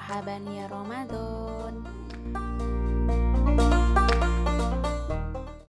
Marhaban ya Ramadan.